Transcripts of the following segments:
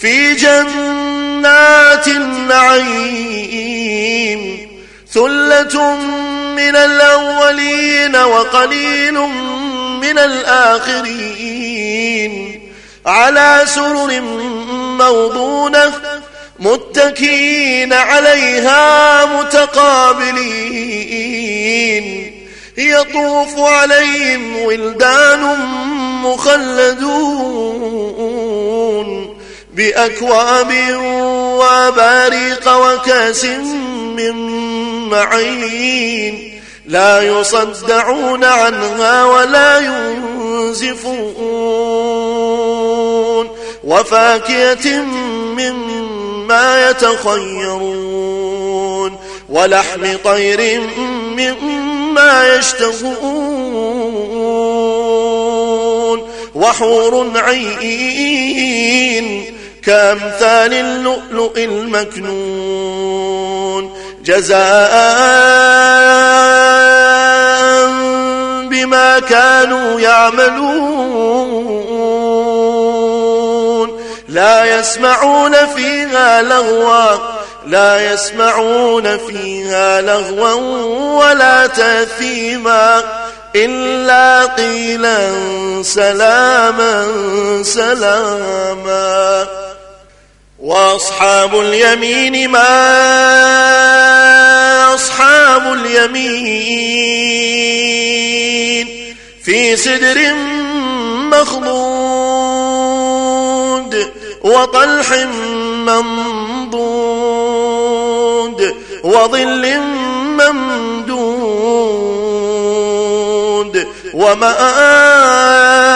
في جنات النعيم ثلة من الأولين وقليل من الآخرين على سرر موضونة متكين عليها متقابلين يطوف عليهم ولدان مخلدون بأكواب وباريق وكأس من معين لا يصدعون عنها ولا ينزفون وفاكهة مما يتخيرون ولحم طير مما يشتهون وحور عين كامثال اللؤلؤ المكنون جزاء بما كانوا يعملون. لا يسمعون فيها لغوا لا يسمعون فيها لغوا ولا تأثيما إلا قيلا سلاما سلاما. وأصحاب اليمين ما أصحاب اليمين في سدر مخضود وطلح منضود وظل ممدود وماء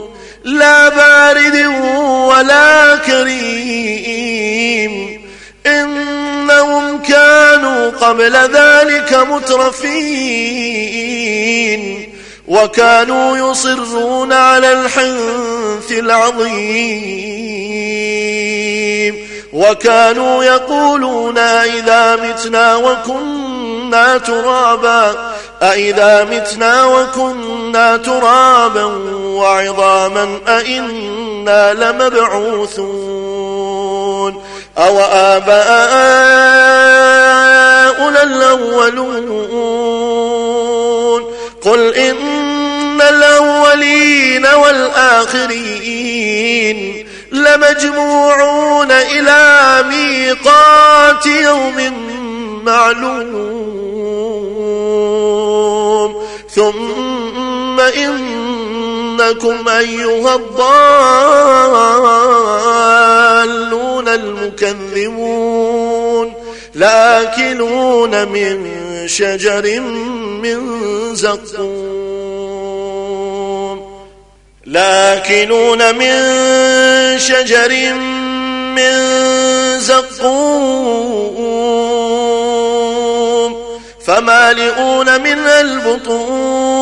لا بارد ولا كريم. إنهم كانوا قبل ذلك مترفين. وكانوا يصرون على الحنث العظيم. وكانوا يقولون إذا متنا وكنا ترابا. أئذا متنا وكنا ترابا وعظاما أئنا لمبعوثون أو آباؤنا الأولون قل إن الأولين والآخرين لمجموعون إلى ميقات يوم معلوم ثم إنكم أيها الضالون تكذبون لآكلون من شجر من زقوم لآكلون من شجر من زقوم فمالئون من البطون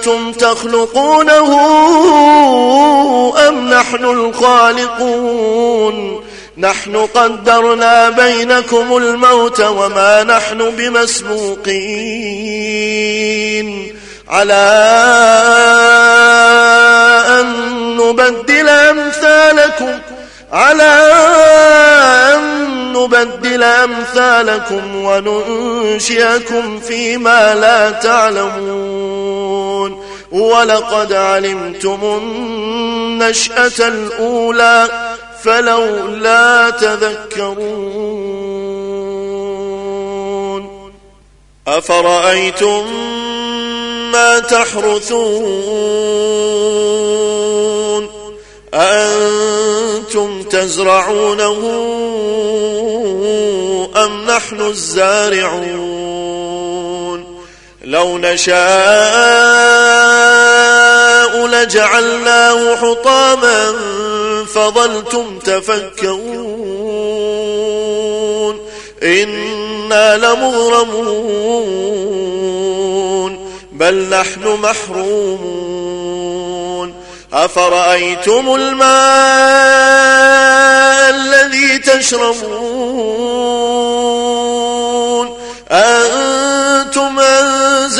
أنتم تخلقونه أم نحن الخالقون؟ نحن قدرنا بينكم الموت وما نحن بمسبوقين. على أن نبدل أمثالكم على أن نبدل أمثالكم وننشئكم فيما لا تعلمون. ولقد علمتم النشأة الأولى فلولا تذكرون أفرأيتم ما تحرثون أأنتم تزرعونه أم نحن الزارعون لو نشاء لجعلناه حطاما فظلتم تفكرون إنا لمغرمون بل نحن محرومون أفرأيتم الماء الذي تشربون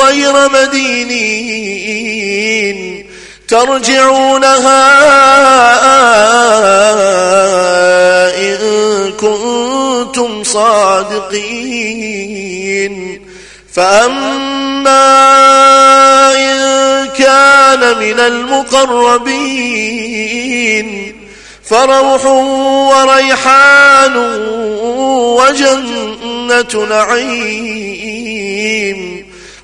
غير مدينين ترجعونها إن كنتم صادقين. فأما إن كان من المقربين فروح وريحان وجنة نعيم.